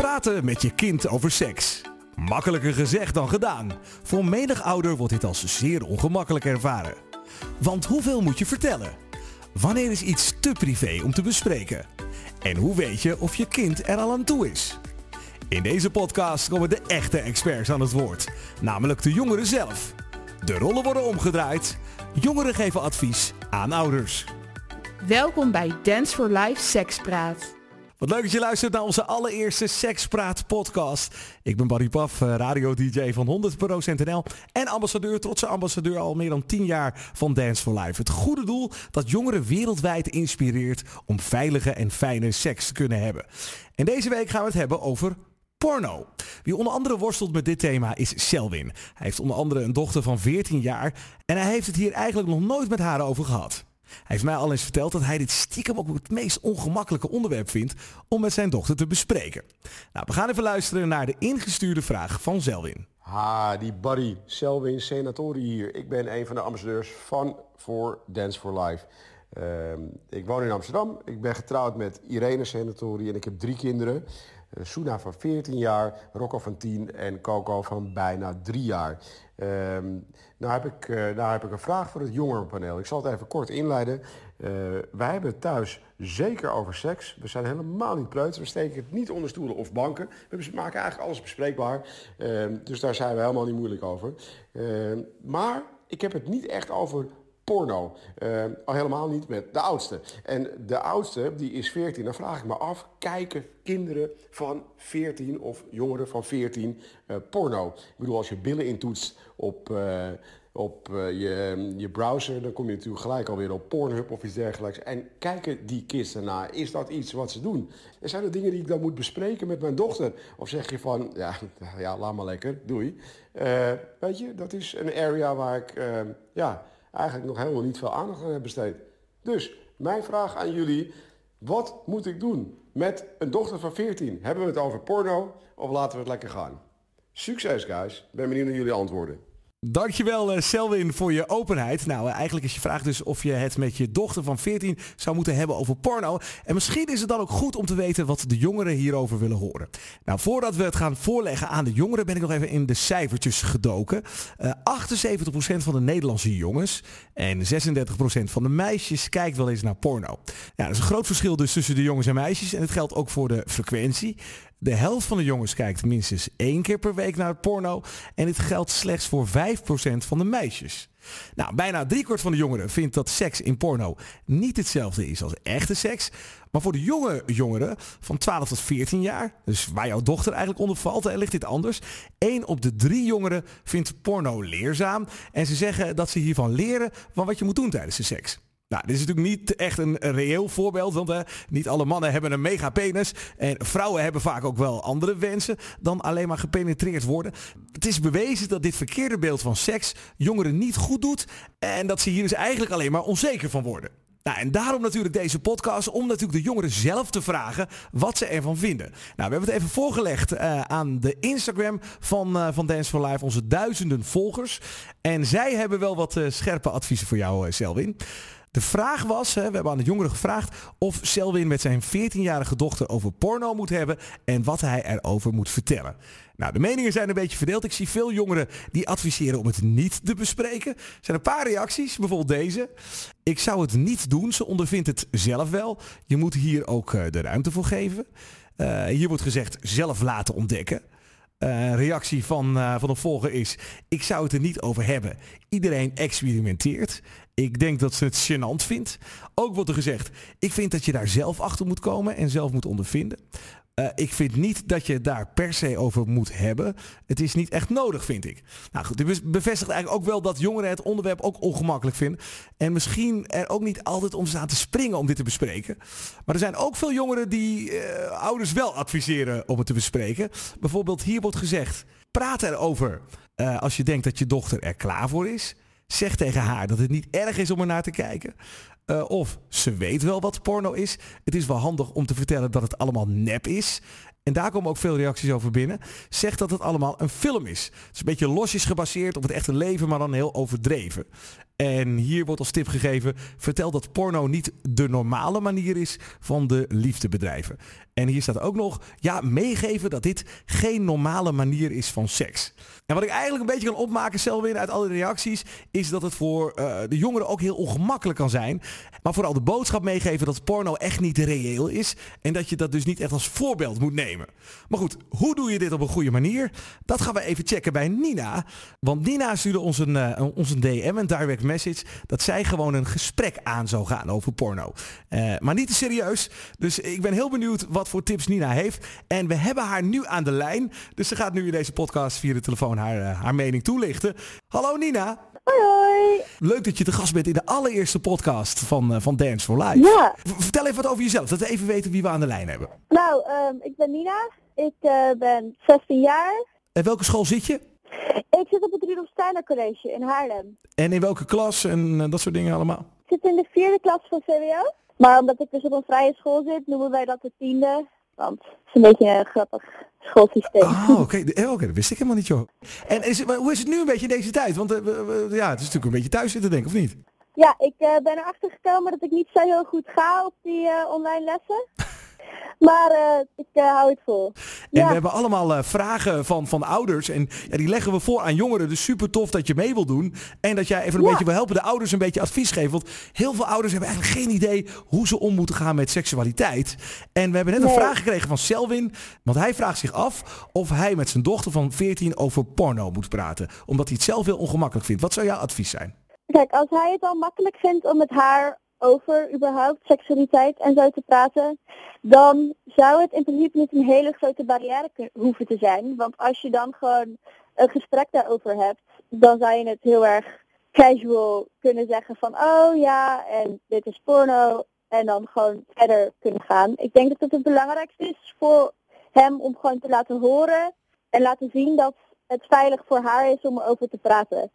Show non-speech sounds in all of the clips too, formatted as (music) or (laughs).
Praten met je kind over seks. Makkelijker gezegd dan gedaan. Voor menig ouder wordt dit als zeer ongemakkelijk ervaren. Want hoeveel moet je vertellen? Wanneer is iets te privé om te bespreken? En hoe weet je of je kind er al aan toe is? In deze podcast komen de echte experts aan het woord, namelijk de jongeren zelf. De rollen worden omgedraaid. Jongeren geven advies aan ouders. Welkom bij Dance for Life Sekspraat. Wat leuk dat je luistert naar onze allereerste Sekspraat podcast. Ik ben Barry Paf, eh, radio-dj van 100% NL en ambassadeur, trotse ambassadeur al meer dan 10 jaar van Dance for Life. Het goede doel dat jongeren wereldwijd inspireert om veilige en fijne seks te kunnen hebben. En deze week gaan we het hebben over porno. Wie onder andere worstelt met dit thema is Selwin. Hij heeft onder andere een dochter van 14 jaar en hij heeft het hier eigenlijk nog nooit met haar over gehad. Hij heeft mij al eens verteld dat hij dit stiekem ook het meest ongemakkelijke onderwerp vindt om met zijn dochter te bespreken. Nou, we gaan even luisteren naar de ingestuurde vraag van Selwin. Ha, die buddy Selwin Senatori hier. Ik ben een van de ambassadeurs van voor Dance for Life. Ehm, ik woon in Amsterdam. Ik ben getrouwd met Irene Senatori en ik heb drie kinderen. Uh, Suna van 14 jaar, Rocco van 10 en Coco van bijna 3 jaar. Ehm, nou, heb ik, uh, nou heb ik een vraag voor het jongerenpaneel. Ik zal het even kort inleiden. Uh, wij hebben het thuis zeker over seks. We zijn helemaal niet preuts. We steken het niet onder stoelen of banken. We maken eigenlijk alles bespreekbaar. Ehm, dus daar zijn we helemaal niet moeilijk over. Maar ik heb het niet echt over porno. Uh, al helemaal niet met de oudste. En de oudste, die is 14. Dan vraag ik me af, kijken kinderen van 14 of jongeren van 14 uh, porno? Ik bedoel, als je billen intoetst op, uh, op je, je browser... dan kom je natuurlijk gelijk alweer op Pornhub of iets dergelijks. En kijken die kids ernaar? Is dat iets wat ze doen? En zijn er dingen die ik dan moet bespreken met mijn dochter? Of zeg je van, ja, (laughs) ja laat maar lekker, doei. weet je, dat is een area waar ik... ja, eigenlijk nog helemaal niet veel aandacht aan hebben besteed. Dus mijn vraag aan jullie, wat moet ik doen met een dochter van 14? Hebben we het over porno of laten we het lekker gaan? Succes guys, ben benieuwd naar jullie antwoorden. Dankjewel uh, Selwin voor je openheid. Nou, uh, eigenlijk is je vraag dus of je het met je dochter van 14 zou moeten hebben over porno. En misschien is het dan ook goed om te weten wat de jongeren hierover willen horen. Nou, voordat we het gaan voorleggen aan de jongeren ben ik nog even in de cijfertjes gedoken. Uh, 78% van de Nederlandse jongens en 36% van de meisjes kijkt wel eens naar porno. Ja, dat is een groot verschil dus tussen de jongens en meisjes en het geldt ook voor de frequentie. De helft van de jongens kijkt minstens één keer per week naar porno. En dit geldt slechts voor 5% van de meisjes. Nou, bijna driekwart van de jongeren vindt dat seks in porno niet hetzelfde is als echte seks. Maar voor de jonge jongeren van 12 tot 14 jaar, dus waar jouw dochter eigenlijk onder valt, ligt dit anders. 1 op de drie jongeren vindt porno leerzaam. En ze zeggen dat ze hiervan leren van wat je moet doen tijdens de seks. Nou, dit is natuurlijk niet echt een reëel voorbeeld, want niet alle mannen hebben een mega penis. En vrouwen hebben vaak ook wel andere wensen dan alleen maar gepenetreerd worden. Het is bewezen dat dit verkeerde beeld van seks jongeren niet goed doet en dat ze hier dus eigenlijk alleen maar onzeker van worden. Nou, en daarom natuurlijk deze podcast, om natuurlijk de jongeren zelf te vragen wat ze ervan vinden. Nou, we hebben het even voorgelegd uh, aan de Instagram van, uh, van Dance for Life, onze duizenden volgers. En zij hebben wel wat uh, scherpe adviezen voor jou, Selwin. De vraag was, we hebben aan de jongeren gevraagd of Selwin met zijn 14-jarige dochter over porno moet hebben en wat hij erover moet vertellen. Nou, de meningen zijn een beetje verdeeld. Ik zie veel jongeren die adviseren om het niet te bespreken. Er zijn een paar reacties, bijvoorbeeld deze. Ik zou het niet doen, ze ondervindt het zelf wel. Je moet hier ook de ruimte voor geven. Uh, hier wordt gezegd zelf laten ontdekken. Uh, reactie van, uh, van een volger is: Ik zou het er niet over hebben. Iedereen experimenteert. Ik denk dat ze het gênant vindt. Ook wordt er gezegd: Ik vind dat je daar zelf achter moet komen en zelf moet ondervinden. Uh, ik vind niet dat je daar per se over moet hebben. Het is niet echt nodig, vind ik. Nou goed, dit bevestigt eigenlijk ook wel dat jongeren het onderwerp ook ongemakkelijk vinden. En misschien er ook niet altijd om staan te springen om dit te bespreken. Maar er zijn ook veel jongeren die uh, ouders wel adviseren om het te bespreken. Bijvoorbeeld hier wordt gezegd, praat erover uh, als je denkt dat je dochter er klaar voor is. Zeg tegen haar dat het niet erg is om er naar te kijken. Uh, of ze weet wel wat porno is. Het is wel handig om te vertellen dat het allemaal nep is. En daar komen ook veel reacties over binnen. Zeg dat het allemaal een film is. Het is een beetje losjes gebaseerd op het echte leven, maar dan heel overdreven. En hier wordt als tip gegeven, vertel dat porno niet de normale manier is van de liefde bedrijven. En hier staat ook nog, ja, meegeven dat dit geen normale manier is van seks. En wat ik eigenlijk een beetje kan opmaken, Selwin, uit alle reacties, is dat het voor uh, de jongeren ook heel ongemakkelijk kan zijn. Maar vooral de boodschap meegeven dat porno echt niet reëel is. En dat je dat dus niet echt als voorbeeld moet nemen. Maar goed, hoe doe je dit op een goede manier? Dat gaan we even checken bij Nina. Want Nina stuurde ons een, uh, ons een DM, een direct message, dat zij gewoon een gesprek aan zou gaan over porno. Uh, maar niet te serieus. Dus ik ben heel benieuwd wat voor tips Nina heeft. En we hebben haar nu aan de lijn. Dus ze gaat nu in deze podcast via de telefoon haar, uh, haar mening toelichten. Hallo Nina. Hoi. Leuk dat je te gast bent in de allereerste podcast van, uh, van Dance for Life. Ja. V vertel even wat over jezelf, dat we even weten wie we aan de lijn hebben. Nou, um, ik ben Nina. Ik uh, ben 16 jaar. En welke school zit je? Ik zit op het Rudolf Steiner College in Haarlem. En in welke klas en dat soort dingen allemaal? Ik zit in de vierde klas van CWO. Maar omdat ik dus op een vrije school zit, noemen wij dat de tiende. Want het is een beetje een grappig schoolsysteem. Oh, oké. (laughs) Okay. Okay, dat wist ik helemaal niet, joh. En is het, hoe is het nu een beetje in deze tijd? Want uh, ja, het is natuurlijk een beetje thuis zitten, denk ik, of niet? Ja, ik uh, ben erachter gekomen dat ik niet zo heel goed ga op die online lessen. Maar uh, ik uh, hou het vol. En ja. we hebben allemaal uh, vragen van, van ouders. En ja, die leggen we voor aan jongeren. Dus super tof dat je mee wil doen. En dat jij even een Ja. beetje wil helpen de ouders een beetje advies geven. Want heel veel ouders hebben eigenlijk geen idee hoe ze om moeten gaan met seksualiteit. En we hebben net een vraag gekregen van Selwin. Want hij vraagt zich af of hij met zijn dochter van 14 over porno moet praten. Omdat hij het zelf heel ongemakkelijk vindt. Wat zou jouw advies zijn? Kijk, als hij het al makkelijk vindt om met haar over überhaupt seksualiteit en zo te praten, dan zou het in principe niet een hele grote barrière hoeven te zijn. Want als je dan gewoon een gesprek daarover hebt, dan zou je het heel erg casual kunnen zeggen van oh ja, en dit is porno. En dan gewoon verder kunnen gaan. Ik denk dat het het belangrijkste is voor hem om gewoon te laten horen en laten zien dat het veilig voor haar is om erover te praten.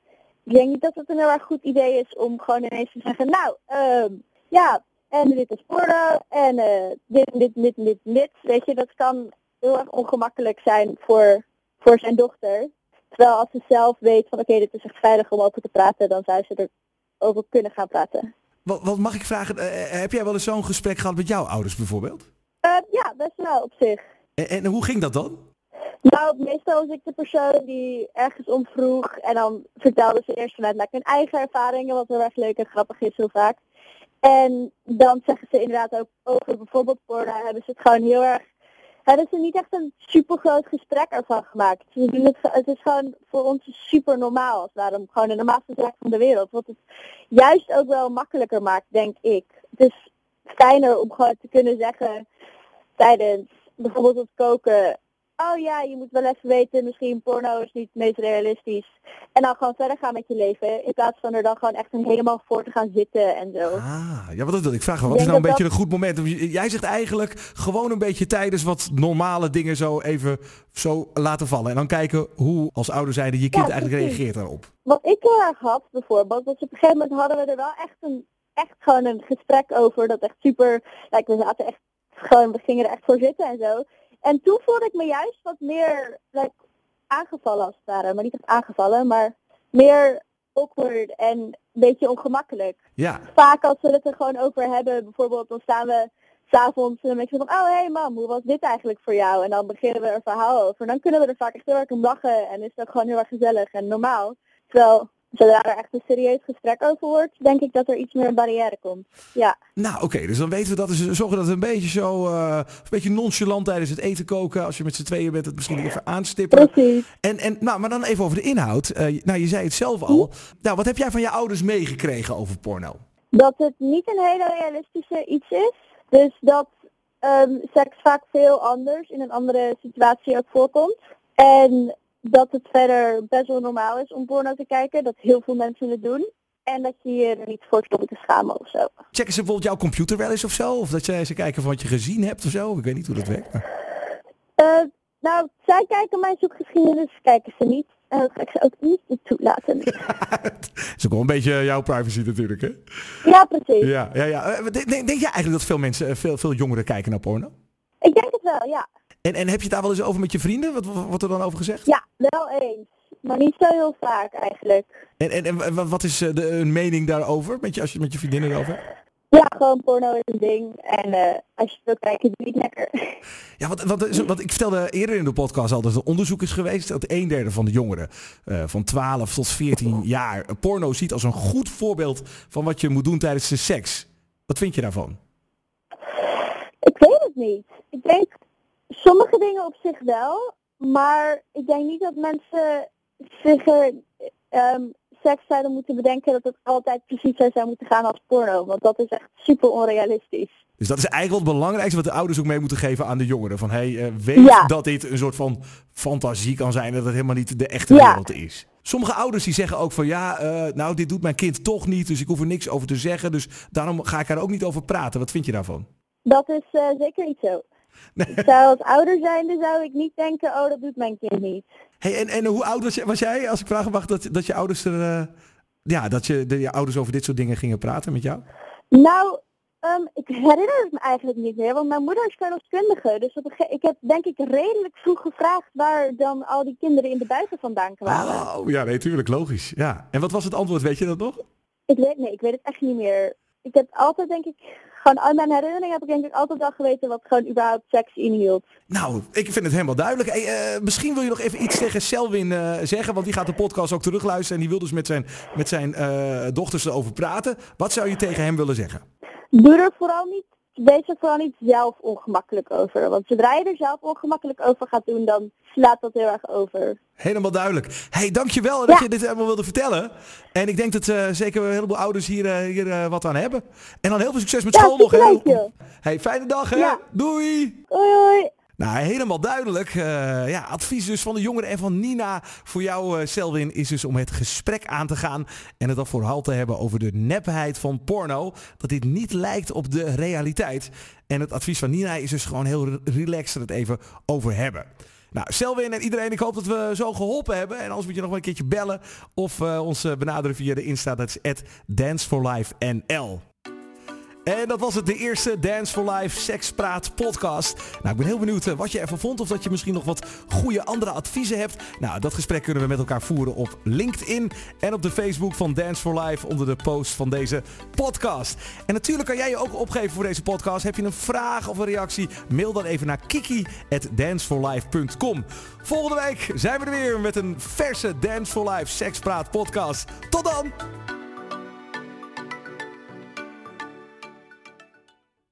Ik denk niet dat het een heel erg goed idee is om gewoon ineens te zeggen, nou, ehm, ja, en dit is porno, en eh, dit, dit, dit, dit, dit. Weet je, dat kan heel erg ongemakkelijk zijn voor, voor zijn dochter. Terwijl als ze zelf weet van, oké, dit is echt veilig om over te praten, dan zou ze erover kunnen gaan praten. Wat, wat mag ik vragen? Eh, heb jij wel eens zo'n gesprek gehad met jouw ouders bijvoorbeeld? Eh, ja, best wel op zich. En, en hoe ging dat dan? Nou, meestal was ik de persoon die ergens om vroeg en dan vertelde ze eerst vanuit like, hun eigen ervaringen, wat heel erg leuk en grappig is heel vaak. En dan zeggen ze inderdaad ook over bijvoorbeeld porno, hebben ze het gewoon heel erg, hebben ze niet echt een super groot gesprek ervan gemaakt. Ze doen het, het is gewoon voor ons super normaal, als daarom gewoon de normaalste zaak van de wereld. Wat het juist ook wel makkelijker maakt, denk ik. Het is fijner om gewoon te kunnen zeggen tijdens bijvoorbeeld het koken, oh ja, je moet wel even weten, misschien porno is niet het meest realistisch. En dan gewoon verder gaan met je leven, in plaats van er dan gewoon echt een helemaal voor te gaan zitten en zo. Ah, ja, wat dat wil ik vragen. Wat is nou een dat beetje een goed moment? Jij zegt eigenlijk gewoon een beetje tijdens wat normale dingen zo even zo laten vallen. En dan kijken hoe als ouder zijnde je kind Ja, eigenlijk reageert daarop. Wat ik heel erg had bijvoorbeeld, was op een gegeven moment hadden we er wel echt een echt gewoon een gesprek over. Dat echt super, we zaten echt gewoon, we gingen er echt voor zitten en zo. En toen voelde ik me juist wat meer like, aangevallen als het ware. Maar niet echt aangevallen, maar meer awkward en een beetje ongemakkelijk. Ja, Vaak als we het er gewoon over hebben, bijvoorbeeld dan staan we s'avonds en dan denk je van, oh hé hey mam, hoe was dit eigenlijk voor jou? En dan beginnen we een verhaal over. Dan kunnen we er vaak echt heel erg om lachen en is ook gewoon heel erg gezellig en normaal. Terwijl, zodra er echt een serieus gesprek over wordt, denk ik dat er iets meer een barrière komt. Ja, nou oké, dus dan weten we dat. Dus zorgen dat we een beetje zo, eh, een beetje nonchalant tijdens het eten koken. Als je met z'n tweeën bent, het misschien even aanstippen. precies. En, en nou, maar dan even over de inhoud. Eh, nou, je zei het zelf al. Nou, wat heb jij van je ouders meegekregen over porno? Dat het niet een hele realistische iets is. Dus dat ehm, seks vaak veel anders in een andere situatie ook voorkomt. En dat het verder best wel normaal is om porno te kijken. Dat heel veel mensen het doen. En dat je je er niet voor hoeft te schamen of zo. Checken ze bijvoorbeeld jouw computer wel eens of zo? Of dat jij ze kijken van wat je gezien hebt of zo? Ik weet niet hoe dat werkt. maar- Eh, nou, zij kijken mijn zoekgeschiedenis, kijken ze niet. En dat ga ik ze ook niet toelaten. Het is ook wel een beetje jouw privacy natuurlijk, hè? ja, precies. Ja, ja, ja. Eh, Denk, denk jij eigenlijk dat veel mensen, eh, veel, veel jongeren kijken naar porno? Ik denk het wel, ja. En, en heb je het daar wel eens over met je vrienden? Wat wat wordt er dan over gezegd? Ja, wel eens. maar niet zo heel vaak eigenlijk. En, en, en wat is de, een mening daarover, met je, als je met je vriendinnen erover hebt? Ja, gewoon porno is een ding. En uh, als je wil kijken, je het lekker. (laughs) Ja, wat, wat, wat, ik vertelde eerder in de podcast al dat er onderzoek is geweest dat een derde van de jongeren uh, van 12 tot 14 jaar porno ziet als een goed voorbeeld van wat je moet doen tijdens de seks. Wat vind je daarvan? Ik weet het niet. Ik denk sommige dingen op zich wel, maar ik denk niet dat mensen zich er um, seks zouden moeten bedenken dat het altijd precies zo zou moeten gaan als porno. Want dat is echt super onrealistisch. Dus dat is eigenlijk het belangrijkste wat de ouders ook mee moeten geven aan de jongeren. Van hey, uh, weet dat dit een soort van fantasie kan zijn en dat het helemaal niet de echte ja. wereld is. Sommige ouders die zeggen ook van ja, uh, nou dit doet mijn kind toch niet, dus ik hoef er niks over te zeggen. Dus daarom ga ik er ook niet over praten. Wat vind je daarvan? Dat is uh, zeker niet zo. Nee. Ik zou als ouder zijnde zou ik niet denken, oh dat doet mijn kind niet. Hey, en, en hoe oud was, was jij, als ik vragen mag, dat, dat je ouders er, uh, ja, dat je, de, je ouders over dit soort dingen gingen praten met jou? Nou, um, ik herinner het me eigenlijk niet meer, want mijn moeder is verloskundige. Dus op ik heb denk ik redelijk vroeg gevraagd waar dan al die kinderen in de buiten vandaan kwamen. Oh ja, nee, tuurlijk, logisch. Ja. En wat was het antwoord, weet je dat nog? Ik weet, nee, ik weet het echt niet meer. Ik heb altijd denk ik gewoon uit mijn herinnering heb ik denk ik altijd wel geweten wat gewoon überhaupt seks inhield. Nou, ik vind het helemaal duidelijk. Hey, uh, misschien wil je nog even iets tegen Selwin uh, zeggen, want die gaat de podcast ook terugluisteren en die wil dus met zijn, met zijn uh, dochters erover praten. Wat zou je tegen hem willen zeggen? Doe er vooral niet wees er vooral niet zelf ongemakkelijk over. Want zodra je er zelf ongemakkelijk over gaat doen, dan slaat dat heel erg over. Helemaal duidelijk. hey, dankjewel ja. dat je dit helemaal wilde vertellen. En ik denk dat uh, zeker een heleboel ouders hier, uh, hier uh, wat aan hebben. En dan heel veel succes met ja, school nog. Hè? Hey, fijne dag hè. Ja. Doei. Hoi hoi. Nou, helemaal duidelijk. Uh, ja, advies dus van de jongeren en van Nina voor jou, uh, Selwin, is dus om het gesprek aan te gaan en het dan vooral te hebben over de nepheid van porno. Dat dit niet lijkt op de realiteit. En het advies van Nina is dus gewoon heel relaxed het even over hebben. Nou, Selwin en iedereen, ik hoop dat we zo geholpen hebben. En anders moet je nog wel een keertje bellen of uh, ons benaderen via de Insta. Dat is Dance for Life NL. En dat was het, de eerste Dance for Life Sekspraat podcast. Nou, ik ben heel benieuwd wat je ervan vond. Of dat je misschien nog wat goede andere adviezen hebt. Nou, dat gesprek kunnen we met elkaar voeren op LinkedIn. En op de Facebook van Dance for Life onder de post van deze podcast. En natuurlijk kan jij je ook opgeven voor deze podcast. Heb je een vraag of een reactie? Mail dan even naar kiki.danceforlife.com Volgende week zijn we er weer met een verse Dance for Life Sekspraat podcast. Tot dan!